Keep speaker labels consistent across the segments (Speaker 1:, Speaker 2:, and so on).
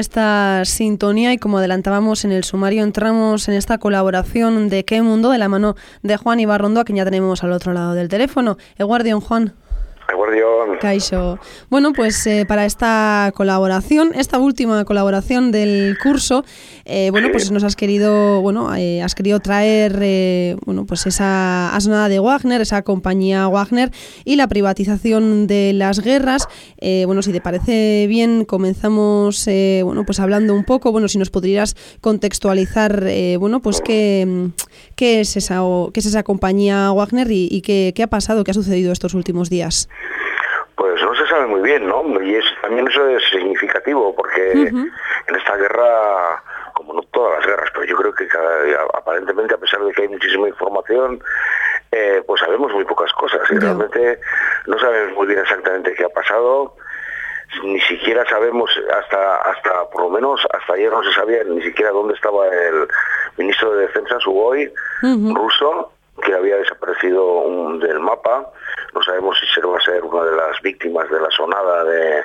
Speaker 1: Esta sintonía y como adelantábamos en el sumario, entramos en esta colaboración de Qué Mundo de la mano de Juan Ibarrondo, a quien ya tenemos al otro lado del teléfono. Eguardión, Juan. Bueno, pues eh, para esta colaboración, esta última colaboración del curso, eh, bueno, pues nos has querido, bueno, eh, has querido traer, bueno, pues esa asnada de Wagner, esa compañía Wagner y la privatización de las guerras. bueno, si te parece bien, comenzamos, bueno, pues hablando un poco, bueno, si nos podrías contextualizar, bueno, pues qué, qué es esa, qué es esa compañía Wagner y, qué, qué ha pasado, qué ha sucedido estos últimos días.
Speaker 2: Sabe muy bien, ¿no? Y es, también eso es significativo, porque en esta guerra, como no todas las guerras, pero yo creo que aparentemente, a pesar de que hay muchísima información, eh, pues sabemos muy pocas cosas. Y realmente no sabemos muy bien exactamente qué ha pasado. Ni siquiera sabemos, hasta, hasta por lo menos hasta ayer no se sabía ni siquiera dónde estaba el ministro de Defensa, Suboy, ruso, que había desaparecido del mapa. No sabemos si se va a ser una de las víctimas de la sonada de,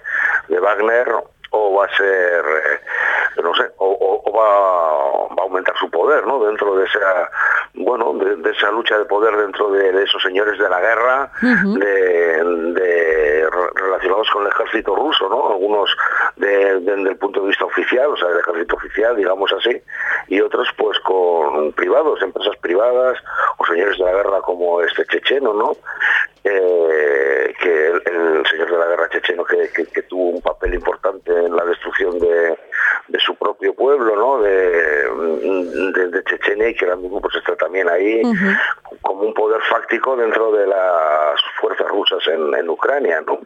Speaker 2: Wagner o va a ser, eh, no sé, o, va, a aumentar su poder, ¿no? Dentro de esa, bueno, de, esa lucha de poder dentro de, esos señores de la guerra, de, relacionados con el ejército ruso, ¿no? Algunos desde el punto de vista oficial, o sea, del ejército oficial, digamos así, y otros pues con privados, empresas privadas o señores de la guerra como este checheno, ¿no? Eh, que el, señor de la guerra checheno que, tuvo un papel importante en la destrucción de, su propio pueblo, ¿no? De, de, Chechenia y que ahora mismo pues está también ahí como un poder fáctico dentro de las fuerzas rusas en, Ucrania, ¿no?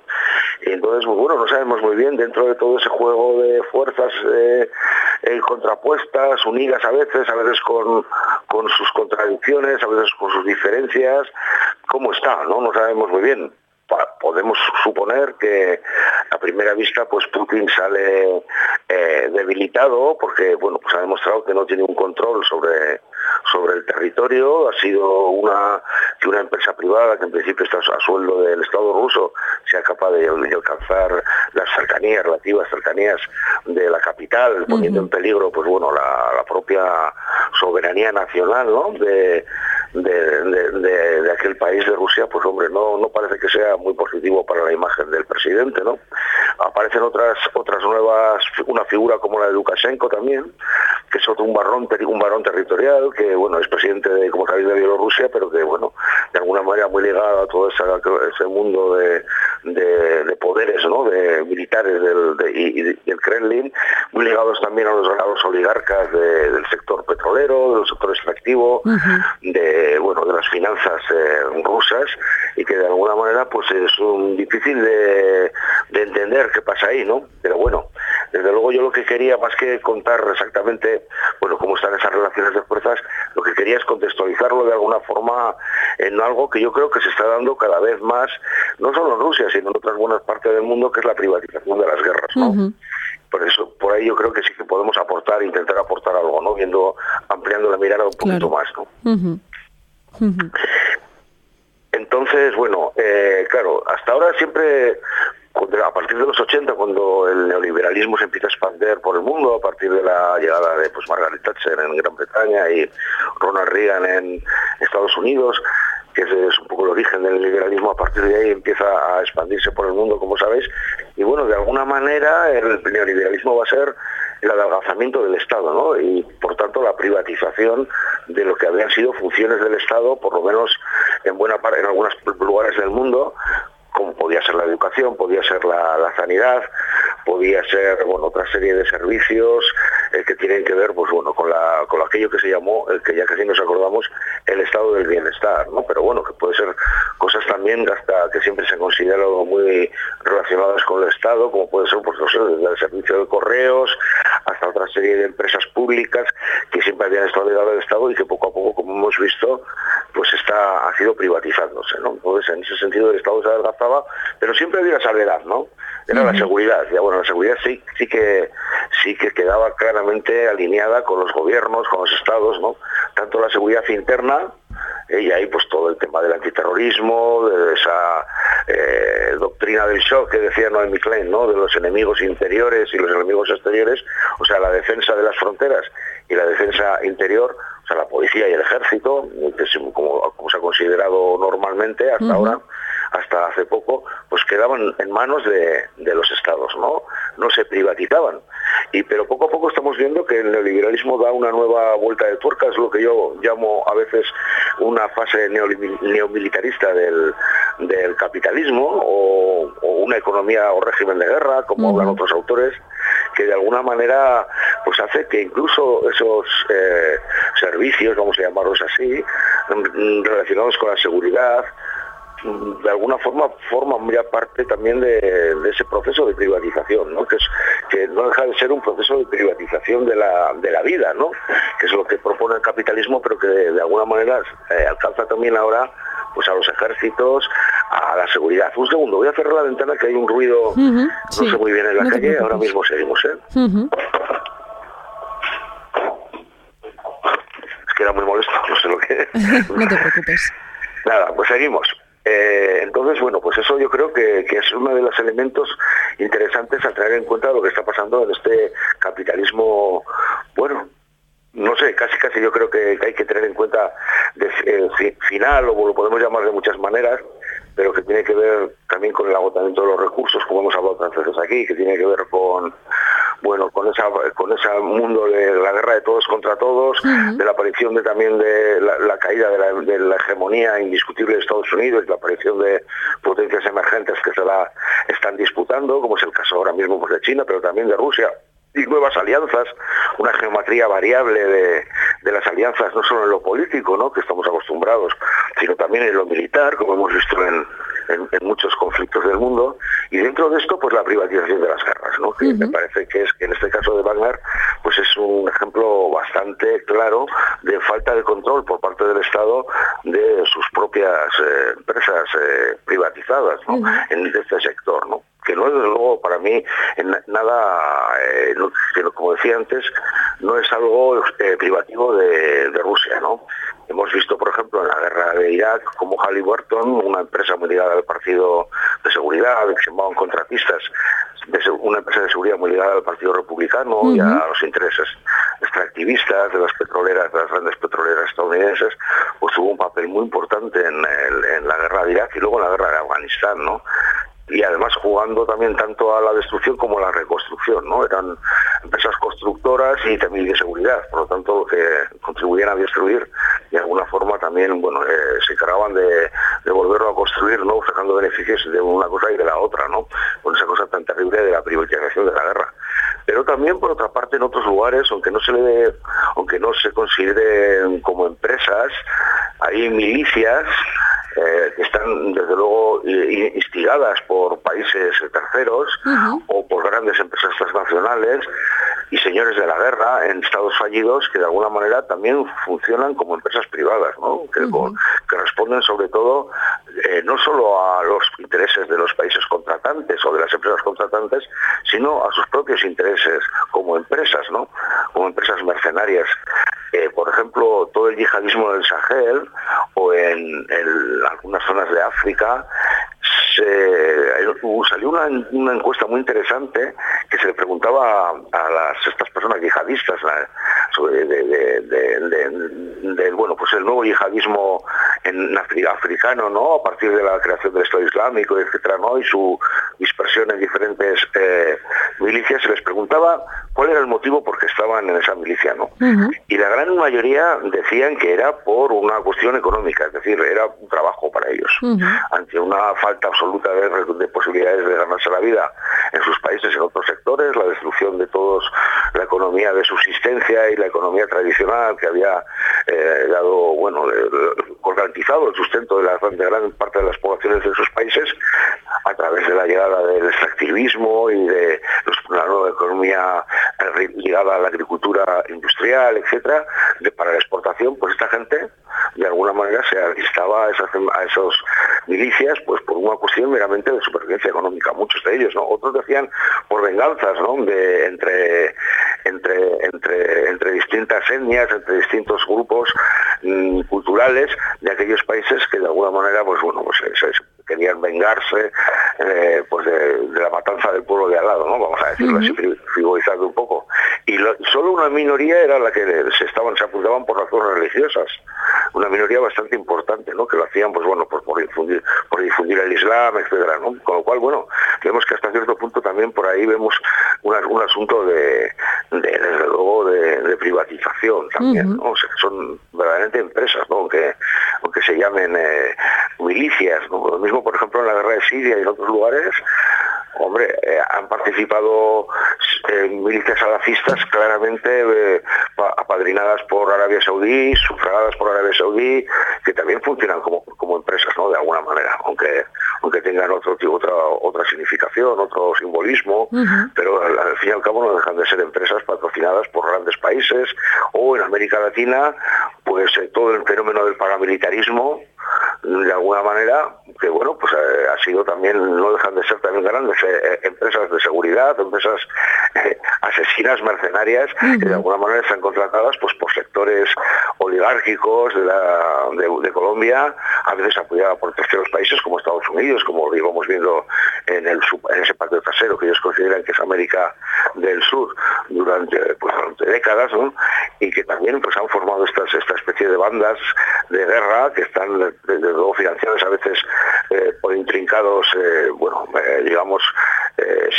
Speaker 2: Y entonces, pues, bueno, no sabemos muy bien dentro de todo ese juego de fuerzas eh, contrapuestas, unidas a veces, a veces con, con sus contradicciones, a veces con sus diferencias, cómo está, ¿no? No sabemos muy bien podemos suponer que a primera vista pues Putin sale eh, debilitado porque bueno pues ha demostrado que no tiene un control sobre sobre el territorio ha sido una que una empresa privada que en principio está a sueldo del Estado ruso sea capaz de, alcanzar las cercanías relativas cercanías de la capital poniendo en peligro pues bueno la, la propia soberanía nacional ¿no? de de, aquel país de Rusia, pues hombre, no, no parece que sea muy positivo para la imagen del presidente, ¿no? Aparecen otras, otras nuevas, figura como la de Lukashenko también, que es otro un barón, un varón territorial, que bueno, es presidente de, como sabéis, de Bielorrusia, pero que bueno, de alguna manera muy ligado a todo ese, mundo de, poderes, ¿no? De militares del, y, del Kremlin, muy ligados también a los, oligarcas del sector petrolero, del sector extractivo, de bueno de las finanzas eh, rusas y que de alguna manera pues es un, difícil de, entender qué pasa ahí, ¿no? Pero bueno, desde luego yo lo que quería más que contar exactamente bueno cómo están esas relaciones de fuerzas, lo que quería es contextualizarlo de alguna forma en algo que yo creo que se está dando cada vez más, no solo en Rusia, sino en otras buenas partes del mundo, que es la privatización de las guerras, ¿no? por eso por ahí yo creo que sí que podemos aportar intentar aportar algo no viendo ampliando la mirada un poquito más no entonces, bueno, eh, claro, hasta ahora siempre, a partir de los 80, cuando el neoliberalismo se empieza a expandir por el mundo, a partir de la llegada de pues, Margaret Thatcher en Gran Bretaña y Ronald Reagan en Estados Unidos, que es un poco el origen del liberalismo, a partir de ahí empieza a expandirse por el mundo, como sabéis, y bueno, de alguna manera el neoliberalismo va a ser el adelgazamiento del Estado, ¿no? Y por tanto la privatización de lo que habían sido funciones del Estado, por lo menos en buena parte, en algunos lugares del mundo, podía ser la educación, podía ser la, sanidad, podía ser otra serie de servicios eh, que tienen que ver pues bueno con la con aquello que se llamó el que ya casi nos acordamos el estado del bienestar no pero bueno que puede ser cosas también hasta que siempre se han considerado muy relacionadas con el estado como puede ser pues desde el servicio de correos hasta otra serie de empresas públicas que siempre habían estado ligadas al estado y que poco a poco como hemos visto pues está ha sido privatizándose no entonces en ese sentido el estado se adelgazaba pero siempre había salvedad no era la seguridad. Ya bueno, la seguridad sí, sí que sí que quedaba claramente alineada con los gobiernos, con los estados, ¿no? Tanto la seguridad interna, eh, y ahí pues todo el tema del antiterrorismo, de esa eh, doctrina del shock que decía Noemi Klein, ¿no? de los enemigos interiores y los enemigos exteriores, o sea, la defensa de las fronteras y la defensa interior, o sea, la policía y el ejército, como, se ha considerado normalmente hasta ahora, hasta hace poco, pues quedaban en manos de, los estados, ¿no? No se privatizaban. Y pero poco a poco estamos viendo que el neoliberalismo da una nueva vuelta de tuerca, es lo que yo llamo a veces una fase neomilitarista del, capitalismo o, una economía o régimen de guerra, como hablan otros autores, que de alguna manera pues hace que incluso esos eh, servicios, vamos a llamarlos así, mm, relacionados con la seguridad, de alguna forma forman ya parte también de, ese proceso de privatización, ¿no? Que, es, que no deja de ser un proceso de privatización de la, de la vida, ¿no? que es lo que propone el capitalismo, pero que de, alguna manera eh, alcanza también ahora pues a los ejércitos, a la seguridad. Un segundo, voy a cerrar la ventana que hay un ruido, no sé muy bien en la calle, ahora mismo seguimos. ¿eh? Es que era muy molesto, no sé lo que...
Speaker 1: no te preocupes.
Speaker 2: Nada, pues seguimos. Eh, entonces, bueno, pues eso yo creo que, es uno de los elementos interesantes a tener en cuenta lo que está pasando en este capitalismo, bueno, no sé, casi casi yo creo que, hay que tener en cuenta el final, o lo podemos llamar de muchas maneras, pero que tiene que ver también con el agotamiento de los recursos, como hemos hablado tantas aquí, que tiene que ver con bueno, con esa con ese mundo de la guerra de todos contra todos, de la aparición de también de la, caída de la, hegemonía indiscutible de Estados Unidos, la aparición de potencias emergentes que se la están disputando, como es el caso ahora mismo pues, de China, pero también de Rusia y nuevas alianzas, una geometría variable de, de, las alianzas, no solo en lo político, ¿no? que estamos acostumbrados, sino también en lo militar, como hemos visto en, en, muchos conflictos del mundo, y dentro de esto, pues la privatización de las guerras, ¿no? que me parece que es que en este caso de Wagner, pues es un ejemplo bastante claro de falta de control por parte del Estado de sus propias eh, empresas eh, privatizadas en este sector, ¿no? que no es luego para mí nada, eh, como decía antes, no es algo privativo de, de Rusia, ¿no? Hemos visto, por ejemplo, en la guerra de Irak, como Halliburton, una empresa muy ligada al Partido de Seguridad, que se llamaban contratistas, una empresa de seguridad muy ligada al Partido Republicano y a los intereses extractivistas de las petroleras, de las grandes petroleras estadounidenses, pues tuvo un papel muy importante en, en la guerra de Irak y luego en la guerra de Afganistán, ¿no? Y además jugando también tanto a la destrucción como a la reconstrucción, ¿no? Eran empresas constructoras y también de seguridad, por lo tanto que contribuían a destruir de alguna forma también, bueno, eh, se encargaban de, volverlo a construir, ¿no? Sacando beneficios de una cosa y de la otra, ¿no? Con esa cosa tan terrible de la privatización de la guerra. Pero también por otra parte en otros lugares, aunque no se le aunque no se consideren como empresas, hay milicias eh, que están desde luego instigadas por países terceros o por grandes empresas transnacionales y señores de la guerra en estados fallidos que de alguna manera también funcionan como empresas privadas, que, responden sobre todo eh, no solo a los intereses de los países contratantes o de las empresas contratantes, sino a sus propios intereses como empresas, ¿no? como empresas mercenarias. Eh, por ejemplo, todo el yihadismo del Sahel o en, algunas zonas de África, salió una, encuesta muy interesante que se le preguntaba a, las, estas personas yihadistas sobre bueno pues el nuevo yihadismo en africano no a partir de la creación del Estado Islámico etcétera no y su dispersión en diferentes eh, milicias se les preguntaba cuál era el motivo por qué estaban en esa milicia no y la gran mayoría decían que era por una cuestión económica es decir era un trabajo para ellos. Ante una falta absoluta de, posibilidades de ganarse la vida en sus países en otros sectores la destrucción de todos la economía de subsistencia y la economía tradicional que había eh, dado bueno garantizado el sustento de, la, de gran parte de las poblaciones de esos países a través de la llegada del extractivismo y de la nueva economía eh, ligada a la agricultura industrial, etcétera, para la exportación, pues esta gente de alguna manera se alistaba a, esas, esos milicias pues por una cuestión meramente de supervivencia económica, muchos de ellos, ¿no? Otros decían por venganzas, ¿no? De, entre, entre, entre, entre distintas etnias, entre distintos grupos mm, culturales de aquellos países que de alguna manera, pues bueno, pues querían vengarse eh, pues de, la matanza del pueblo de al lado, ¿no? Vamos a decirlo así, frivolizando un poco. Y solo una minoría era la que se estaban, se apuntaban por razones religiosas. Una minoría bastante importante, ¿no? Que lo hacían, pues bueno, por, por difundir, por difundir el Islam, etcétera, ¿no? Con lo cual, bueno, vemos que hasta cierto punto también por ahí vemos un asunto de, desde luego, de, privatización también, ¿no? O sea, son verdaderamente empresas, ¿no? Aunque, aunque se llamen eh, milicias, Lo mismo, por ejemplo, en la guerra de Siria y en otros lugares, hombre, eh, han participado eh, milicias salafistas claramente eh, apadrinadas por Arabia Saudí, sufragadas por Arabia Saudí, que también funcionan como, como empresas, ¿no? De alguna manera, aunque aunque tengan otro otra otra significación, otro simbolismo, pero al, fin y al cabo no dejan de ser empresas patrocinadas por grandes países o en América Latina, pues todo el fenómeno del paramilitarismo de alguna manera, que bueno, pues eh, ha sido también, no dejan de ser también grandes eh, eh, empresas de seguridad, empresas asesinas, mercenarias, que de alguna manera están contratadas pues por sectores oligárquicos de, la, de, Colombia, a veces apoyada por terceros países como Estados Unidos, como íbamos viendo en, el, en ese patio trasero que ellos consideran que es América del Sur durante, pues, durante décadas, y que también pues han formado estas, esta especie de bandas de guerra que están desde luego a veces eh, por intrincados, eh, bueno, eh, digamos,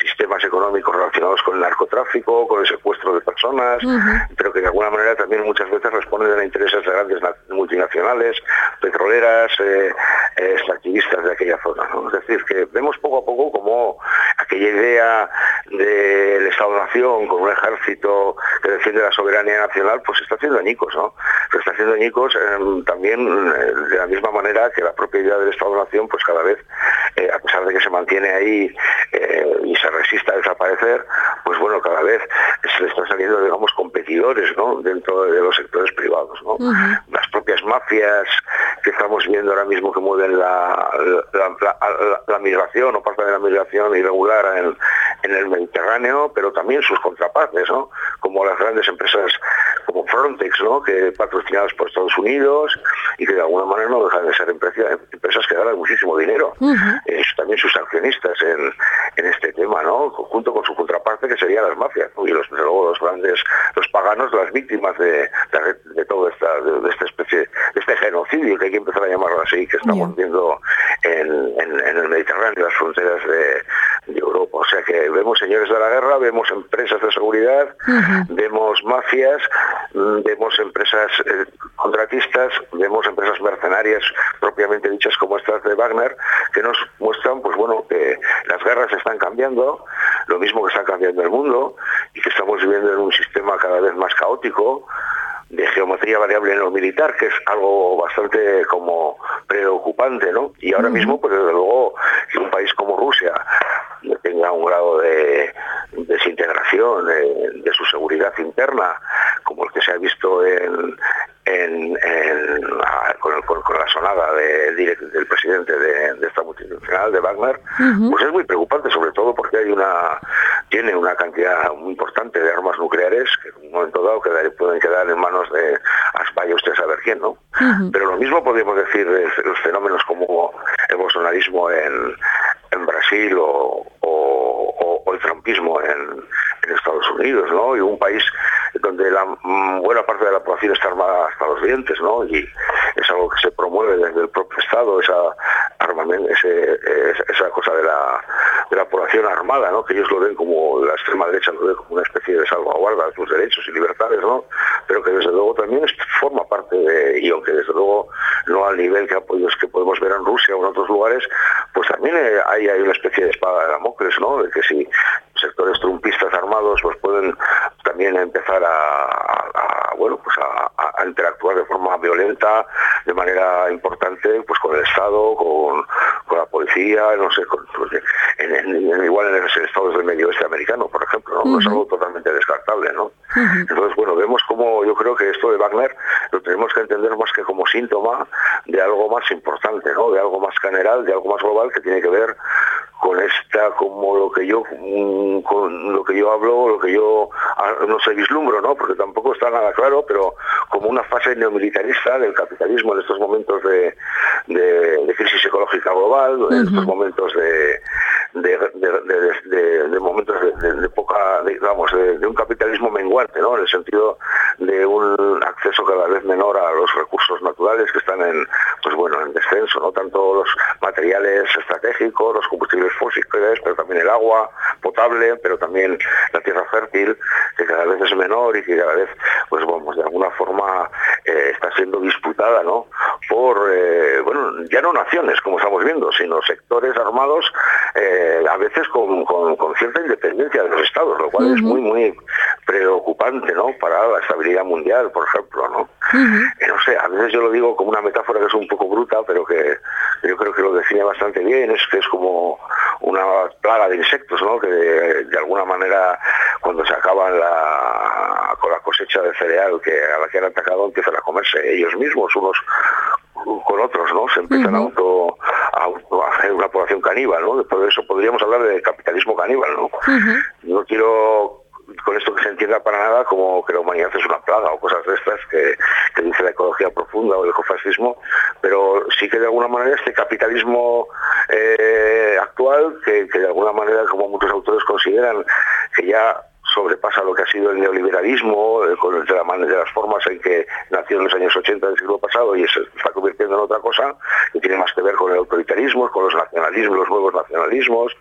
Speaker 2: sistemas económicos relacionados con el narcotráfico, con el secuestro de personas, pero que de alguna manera también muchas veces responden a intereses de grandes multinacionales, petroleras, extractivistas de aquella zona. Es decir, que vemos poco a poco como aquella idea del Estado-Nación con un ejército que defiende la soberanía nacional, pues está haciendo añicos, ¿no? Se está haciendo añicos también de la misma manera que la propia idea del Estado-Nación, pues cada vez, eh, a pesar de que se mantiene ahí eh, y se resista a desaparecer, pues bueno, cada vez se le están saliendo, digamos, competidores, ¿no? Dentro de los sectores privados, ¿no? Las propias mafias que estamos viendo ahora mismo que mueven la, la, migración o parte de la migración irregular en, en el Mediterráneo, pero también sus contrapartes, ¿no? Como las grandes empresas como Frontex, ¿no? que patrocinadas por Estados Unidos y que de alguna manera no dejan de ser empresas, que ganan muchísimo dinero. también sus accionistas en, este tema, ¿no? junto con su contraparte que serían las mafias y los, luego los grandes, los paganos, las víctimas de, de, toda esta, de, esta especie, de este genocidio que hay que empezar a llamarlo así, que estamos viendo en, el Mediterráneo, las fronteras de, Europa. O sea que vemos señores de la guerra, vemos empresas de seguridad, vemos mafias vemos empresas eh, contratistas, vemos empresas mercenarias propiamente dichas como estas de Wagner, que nos muestran, pues bueno, que las guerras están cambiando, lo mismo que está cambiando el mundo, y que estamos viviendo en un sistema cada vez más caótico, de geometría variable en lo militar, que es algo bastante como preocupante, ¿no? Y ahora mismo, pues desde luego, que un país como Rusia tenga un grado de desintegración de, su seguridad interna, como el que se ha visto en, con, la sonada del presidente de, esta multinacional, de Wagner, pues es muy preocupante, sobre todo porque hay una tiene una cantidad muy importante de armas nucleares que en un momento dado pueden quedar en manos de, vaya usted a saber quién, ¿no? Pero lo mismo podemos decir de los fenómenos como el bolsonarismo en, Brasil o, el trumpismo en, en Estados Unidos, ¿no? Y un país donde la mm, buena parte de la población está armada hasta los dientes, ¿no? Y es algo que se promueve desde el propio Estado, esa armamento, esa cosa de la, de la población armada, ¿no? Que ellos lo ven como, la extrema derecha lo ve como una especie de salvaguarda de sus derechos y libertades, ¿no? Pero que desde luego también forma parte de, y aunque desde luego no al nivel que apoyos que podemos ver en Rusia o en otros lugares, pues también eh, hay, hay una especie de espada de Damocles, ¿no? De que si sectores trumpistas armados pues pueden también empezar a, bueno pues a, interactuar de forma violenta de manera importante pues con el Estado con, la policía no sé pues, igual en los estados del medio oeste americano por ejemplo no, es algo totalmente descartable no entonces bueno vemos como yo creo que esto de Wagner lo tenemos que entender más que como síntoma de algo más importante no de algo más general de algo más global que tiene que ver con esta como lo que yo mm, con lo que yo hablo lo que yo ah, no sé vislumbro no porque tampoco está nada claro pero como una fase neomilitarista del capitalismo en estos momentos de, crisis ecológica global, en estos momentos de, de, momentos de, poca, digamos, de, un capitalismo menguante, ¿no? En el sentido de un acceso cada vez menor a los recursos naturales que están en, pues bueno, en descenso, ¿no? Tanto los materiales estratégicos, los combustibles fósiles, pero también el agua potable, pero también la tierra fértil, que cada vez es menor y que cada vez, pues vamos, de alguna forma eh, está siendo disputada, ¿no? Por, eh, ya no naciones, como estamos viendo, sino sectores armados, eh, a veces con, cierta independencia de los estados, lo cual es muy, muy preocupante, ¿no? Para la estabilidad mundial, por ejemplo, ¿no? no sé, a veces yo lo digo como una metáfora que es un poco bruta, pero que yo creo que lo define bastante bien, es que es como una plaga de insectos, ¿no? Que de, alguna manera cuando se acaban la, con la cosecha de cereal que a la que han atacado empiezan a comerse ellos mismos, unos con otros, ¿no? Se empiezan a, auto, a, hacer una población caníbal, ¿no? Por eso podríamos hablar de capitalismo caníbal, ¿no? No quiero con esto que se entienda para nada como que la humanidad es una plaga o cosas de estas que, dice la ecología profunda o el ecofascismo, pero sí que de alguna manera este capitalismo eh, actual, que, que de alguna manera, como muchos autores consideran, que ya sobrepasa lo que ha sido el neoliberalismo, eh, de, la, de, las formas en que nació en los años 80 del siglo pasado y se está convirtiendo en otra cosa, que tiene más que ver con el autoritarismo, con los nacionalismos, los nuevos nacionalismos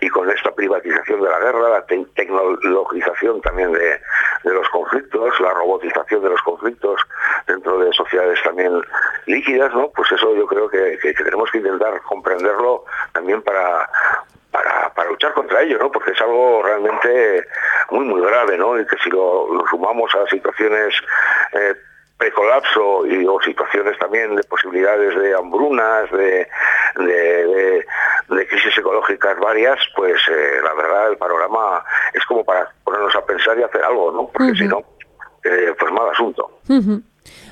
Speaker 2: y con esta privatización de la guerra, la tecnologización también de, los conflictos, la robotización de los conflictos dentro de sociedades también líquidas, ¿no? Pues eso yo creo que tenemos que intentar comprenderlo también para para, luchar contra ello, ¿no? Porque es algo realmente muy, muy grave, ¿no? Y que si lo, sumamos a situaciones eh, precolapso y o situaciones también de posibilidades de hambrunas, de, de, crisis ecológicas varias, pues eh, la verdad el panorama es como para ponernos a pensar y hacer algo, ¿no? Porque si no, eh, pues mal asunto.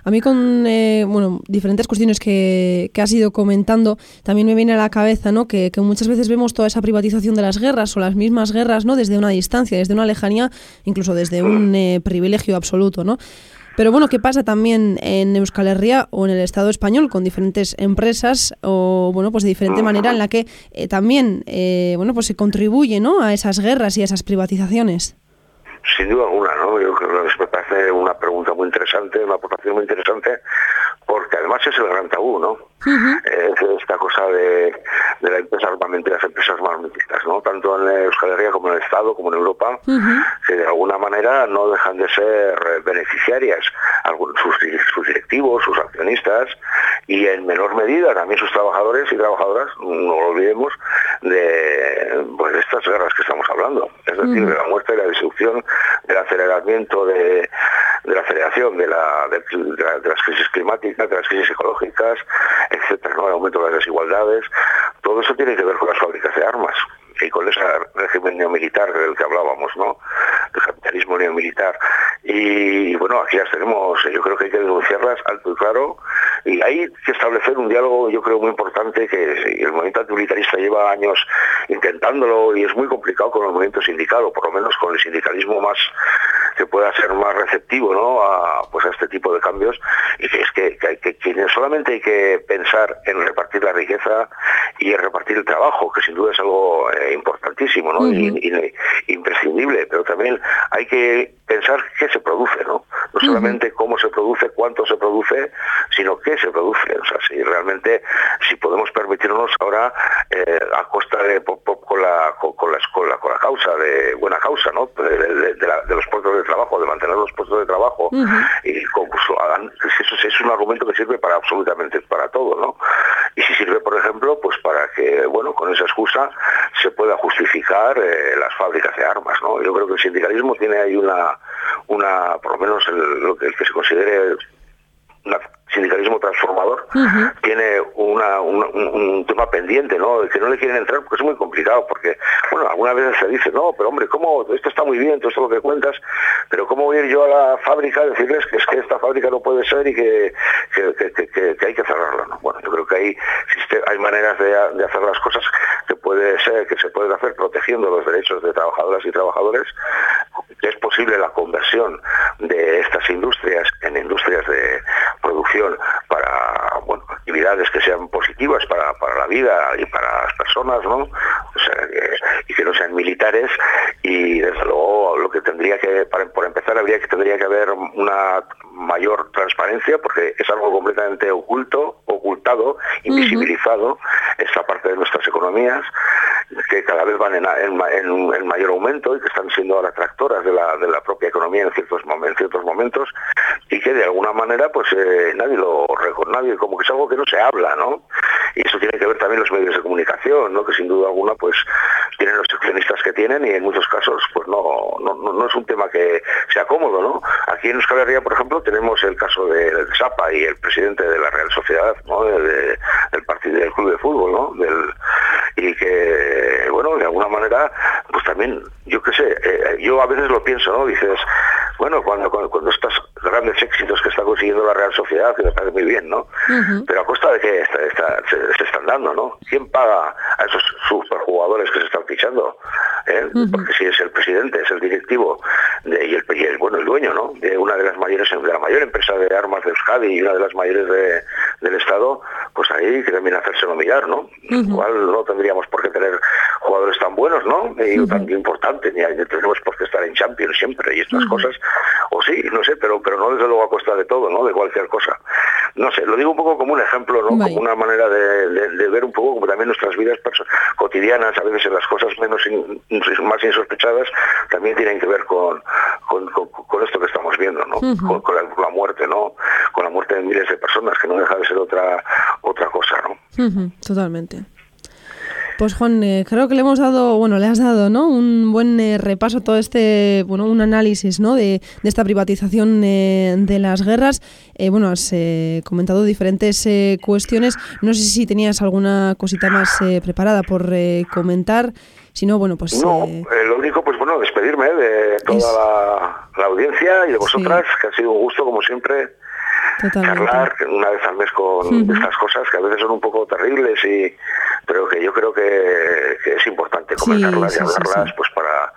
Speaker 1: A mí con eh, bueno, diferentes cuestiones que, que, has ido comentando, también me viene a la cabeza ¿no? Que, muchas veces vemos toda esa privatización de las guerras o las mismas guerras ¿no? desde una distancia, desde una lejanía, incluso desde un eh, privilegio absoluto. ¿no? Pero bueno, ¿qué pasa también en Euskal Herria o en el Estado español con diferentes empresas o bueno, pues de diferente manera en la que eh, también bueno, pues se contribuye ¿no? a esas guerras y a esas privatizaciones?
Speaker 2: Sin duda alguna, ¿no? Yo creo que me parece una pregunta muy interesante, una aportación muy interesante, porque además es el gran tabú, ¿no? Es esta cosa de, la empresa armamento y las empresas armamentistas, ¿no? Tanto en Euskal Herria como en el Estado, como en Europa, que de alguna manera no dejan de ser beneficiarias, sus, sus directivos, sus accionistas, y en menor medida también sus trabajadores y trabajadoras, no lo olvidemos, de, pues, de estas guerras que estamos hablando, es decir, de la muerte y la destrucción, del aceleramiento de, la aceleración de, la, de, las crisis climáticas, de las crisis ecológicas, etcétera, el aumento de las desigualdades, todo eso tiene que ver con las fábricas de armas y con ese régimen neomilitar del que hablábamos, ¿no? El capitalismo neomilitar. Y bueno, aquí las tenemos, yo creo que hay que denunciarlas alto y claro, y hay que establecer un diálogo, yo creo, muy importante, que el movimiento antimilitarista lleva años intentándolo y es muy complicado con el movimiento sindical, o por lo menos con el sindicalismo más que pueda ser más receptivo ¿no? a, pues a este tipo de cambios y que es que, que, solamente hay que pensar en repartir la riqueza y en repartir el trabajo, que sin duda es algo eh, importantísimo ¿no? y, imprescindible, pero también hay que pensar qué se produce, ¿no? No solamente cómo se produce, cuánto se produce, sino qué se produce. O sea, si realmente, si podemos permitirnos ahora, eh, a costa de, con, la, con, la, con, la, con la causa, de buena causa, ¿no? De, los puestos de trabajo, de mantener los puestos de trabajo, y concurso, eso es un argumento que sirve para absolutamente para todo, ¿no? Y si sirve, por ejemplo, pues para que, bueno, con esa excusa se pueda justificar eh, las fábricas de armas, ¿no? Yo creo que el sindicalismo tiene ahí una una, por lo menos lo que, el que se considere un sindicalismo transformador, tiene una, un, tema pendiente, ¿no? Que no le quieren entrar porque es muy complicado, porque, bueno, algunas veces se dice, no, pero hombre, ¿cómo? Esto está muy bien, todo esto lo que cuentas, pero ¿cómo voy a ir yo a la fábrica a decirles que es que esta fábrica no puede ser y que, que, hay que cerrarla, ¿no? Bueno, yo creo que hay, hay maneras de, de hacer las cosas que puede ser, que se pueden hacer protegiendo los derechos de trabajadoras y trabajadores, es posible la conversión de estas industrias en industrias de producción para actividades que sean positivas para, para la vida y para las personas, ¿no? Y que no sean militares y desde luego lo que tendría que, para, por empezar, habría que tendría que haber una mayor transparencia porque es algo completamente oculto, ocultado, invisibilizado esta parte de nuestras economías que cada vez van en, mayor aumento y que están siendo ahora tractoras de la, de la propia economía en ciertos, en ciertos momentos y que de alguna manera pues eh, nadie lo nadie como que es algo que no se habla, ¿no? Y eso tiene que ver también los medios de comunicación, ¿no? Que sin duda alguna pues tienen los accionistas que tienen y en muchos casos pues no, no, no es un tema que sea cómodo, ¿no? Aquí en Euskal Herria, por ejemplo, tenemos el caso de, de Zapa y el presidente de la Real Sociedad, ¿no? del partido del club de fútbol, ¿no? Del, y que, bueno, de alguna manera, pues también, yo qué sé, eh, yo a veces lo pienso, ¿no? Dices, bueno, cuando, cuando, estos grandes éxitos que está consiguiendo la Real Sociedad, que me parece muy bien, ¿no? Pero a costa de que se, están dando, ¿no? ¿Quién paga a esos superjugadores que se están fichando? ¿Eh? Porque si es el presidente, es el directivo y, el, bueno, el dueño, ¿no? De una de las mayores, de la mayor empresa de armas de Euskadi y una de las mayores del Estado, pues ahí que también hacérselo mirar, ¿no? Igual no tendríamos por qué tener jugadores tan buenos, ¿no? Y tan importantes, ni tenemos por qué estar en Champions siempre y estas cosas. O sí, no sé, pero pero no desde luego a costa de todo, ¿no? De cualquier cosa. No sé, lo digo un poco como un ejemplo, ¿no? Como una manera de, ver un poco como también nuestras vidas cotidianas, a veces en las cosas menos más insospechadas, también tienen que ver con, con, esto que estamos viendo, ¿no? con, la, muerte, ¿no? Con la muerte de miles de personas, que no deja de ser otra otra cosa, ¿no?
Speaker 1: Totalmente. Pues Juan, eh, creo que le hemos dado, bueno, le has dado, ¿no? Un buen eh, repaso a todo este, bueno, un análisis, ¿no? De, esta privatización eh, de las guerras. bueno, has comentado diferentes cuestiones. No sé si tenías alguna cosita más preparada por comentar. Si no, bueno, pues...
Speaker 2: No, lo único, pues bueno, despedirme de toda la, audiencia y de vosotras, que ha sido un gusto, como siempre, charlar una vez al mes con estas cosas que a veces son un poco terribles y pero que yo creo que, es importante comentarlas y hablarlas pues para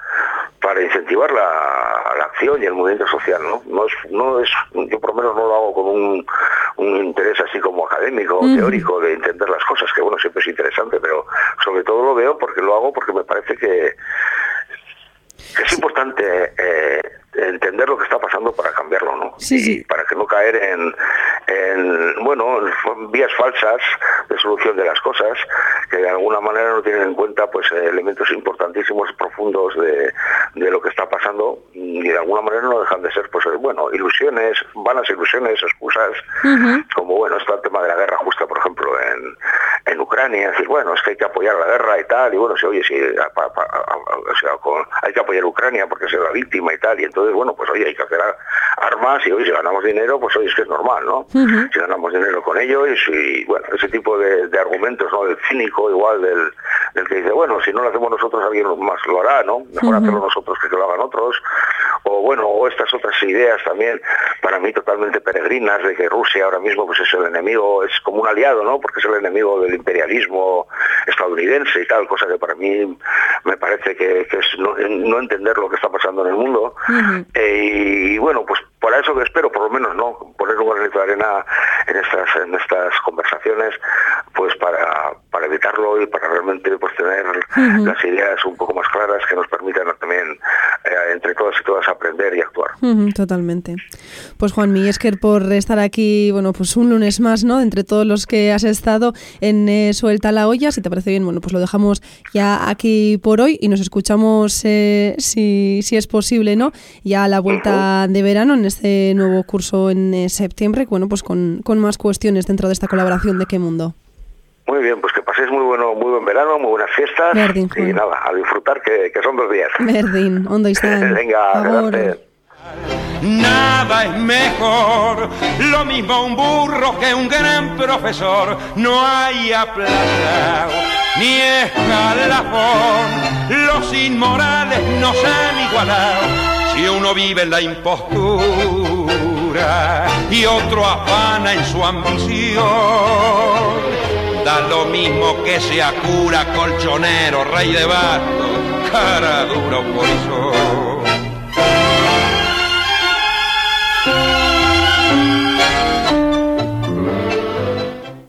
Speaker 2: para incentivar la, la, acción y el movimiento social no no es, no es yo por lo menos no lo hago con un, un interés así como académico o teórico de entender las cosas que bueno siempre es interesante pero sobre todo lo veo porque lo hago porque me parece que es importante eh, entender lo que está pasando para cambiarlo, ¿no? y para que no caer en, en, bueno, vías falsas de solución de las cosas, que de alguna manera no tienen en cuenta pues elementos importantísimos, profundos de, de lo que está pasando y de alguna manera no dejan de ser pues bueno, ilusiones, vanas ilusiones, excusas, como bueno, está el tema de la guerra justa, por ejemplo, en Ucrania, decir, bueno, es que hay que apoyar la guerra y tal, y bueno, si oye, si hay que apoyar a Ucrania porque es la víctima y tal, y entonces, bueno, pues oye, hay que hacer armas y hoy si ganamos dinero, pues oye, es que es normal, ¿no? Si ganamos dinero con ello y si, bueno, ese tipo de, argumentos, ¿no? Del cínico igual, del, del, que dice, bueno, si no lo hacemos nosotros, alguien más lo hará, ¿no? Mejor hacerlo nosotros que que lo hagan otros. O bueno, o estas otras ideas también, para mí totalmente peregrinas, de que Rusia ahora mismo pues es el enemigo, es como un aliado, ¿no? Porque es el enemigo del imperialismo estadounidense y tal, cosa que para mí me parece que, es no, entender lo que está pasando en el mundo. Eh, y bueno, pues para eso que espero, por lo menos, ¿no? Poner un granito de arena en estas, en estas conversaciones, pues para, para evitarlo y para realmente pues tener las ideas un poco más claras que nos permitan también eh, entre todas y todas aprender y actuar.
Speaker 1: totalmente. Pues Juan Miguesker por estar aquí, bueno, pues un lunes más, ¿no? Entre todos los que has estado en eh, Suelta la olla, si te parece bien, bueno, pues lo dejamos ya aquí por hoy y nos escuchamos eh, si, si es posible, ¿no? Ya a la vuelta de verano en este nuevo curso en eh, septiembre, bueno, pues con, con, más cuestiones dentro de esta colaboración de qué mundo.
Speaker 2: Muy bien, pues que paséis muy bueno, muy buen verano, muy buenas fiestas. Y nada, a disfrutar que, que son dos días.
Speaker 1: Verdín, ondo
Speaker 2: Venga, gracias.
Speaker 3: Nada es mejor, lo mismo un burro que un gran profesor, no hay aplazado ni escalafón, los inmorales nos han igualado. Si uno vive en la impostura y otro afana en su ambición, da lo mismo que sea cura, colchonero, rey de bastos, cara dura o polizón.